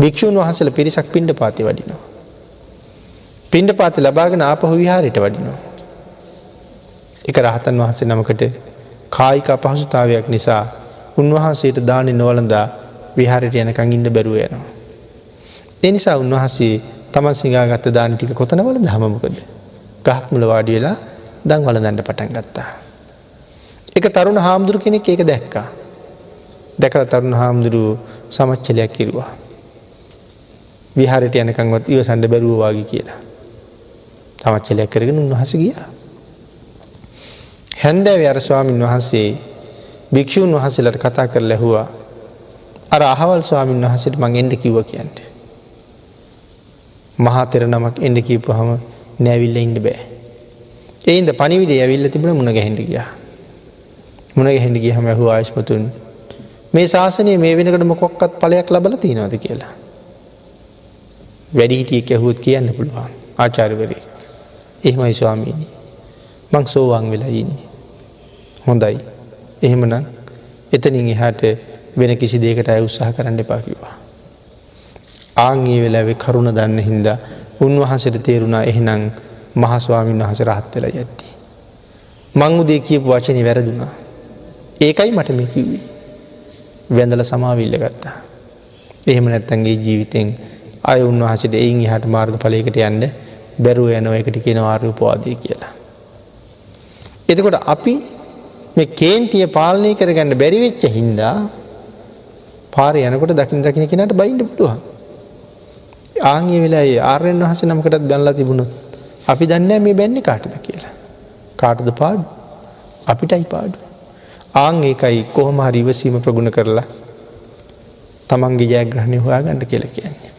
භික්‍ෂූන් වහසල පිරිසක් පිණ්ඩ පාති වඩිනවා. පිණ්ඩ පාති ලබාගෙන ආපහු විහාරයට වඩිනවා. එක රහතන් වහන්සේ නමකට කායික අපහසුතාවයක් නිසා උන්වහන්සේට දානෙ නොවලඳා විහාරයට යනකං ඉන්න බැරුව යනවා. එනිසා උන්වහන්සේ තමන් සිංහාගත්ත දාන ටික කොතනවල දහමමකද. ගහක් මුල වාඩි වෙලා දං වල දැන්ට පටන් ගත්තා. එක තරුණ හාමුදුරු කෙනෙක් ඒක දැක්කා. දැකල තරුණ හාමුදුරුව සමච්චලයක් කිරවා. විහාරයට යනකංවත් ඉව සඩ බැරුවවාගේ කියලා. තමච්චලයක් කරගෙන උන්වහස ගිය. හැන්දෑව අර ස්වාමීන් වහන්සේ භික්‍ෂූන් වහසලට කතා කර ලැහවා අර අහවල් ස්වාමීන් වහසට මං එන්ඩ කිව්ව කියන්ට. මහතෙර නමක් එඩ කීපු හම නෑවිල්ල ඉන්ඩ බෑ. ඒන්ද පනිවිඩ ඇවිල්ල තිබුණ මුණ ගැහෙන්ට ගියා. මුණ ගැහෙන්ට ගිය හම ඇහු ආශ්පතුන් මේ ශාසනය මේ වෙනකට මොකොක්කත් පලයක් ලබල තියෙනවද කියලා. වැඩිහිටියෙක් ඇහුවත් කියන්න පුළුවන් ආචාරවරේ. එහෙමයි ස්වාමීණි. මං සෝවාන් වෙලා ඉන්නේ. හොඳයි. එහෙමන එතනින් එහාට වෙන කිසි දේකට අය උත්සාහ කරන්න එපාකිවා. ආංගේ වෙලාවෙ කරුණ දන්න හින්දා උන්වහන්සට තේරුණා එහෙනං මහස්වාමීන් වහස රහත්වෙල ඇත්ති. මං උදේ කියපු වචනය වැරදුනා. ඒකයි මට මේ කිව්වේ. වැඳල සමාවිල්ල ගත්තා. එහෙම නැත්තන්ගේ ජීවිතෙන් අය උන්වහසට එයින් හට මාර්ග පලයකට යන්න බැරුව යනව එකට කියෙන ආරූපවාදය කියලා. එතකොට අපි මේ කේන්තිය පාලනය කරගන්න බැරිවෙච්ච හින්දා පාර යනකොට දකිින් දකින කෙනට බයින්ඩ පුටුව. ආංගේ වෙලා ආරයෙන් වහස නමකටත් බැල්ලා තිබුණොත් අපි දන්න මේ බැන්නේ කාටද කියලා. කාටද පාඩු අපිටයි පාඩු. ආං ඒකයි කොහොම හරි ඉවසීම ප්‍රගුණ කරලා තමන්ගේ ජයග්‍රහණය හොයා ගණඩ කියල කියන්නේ.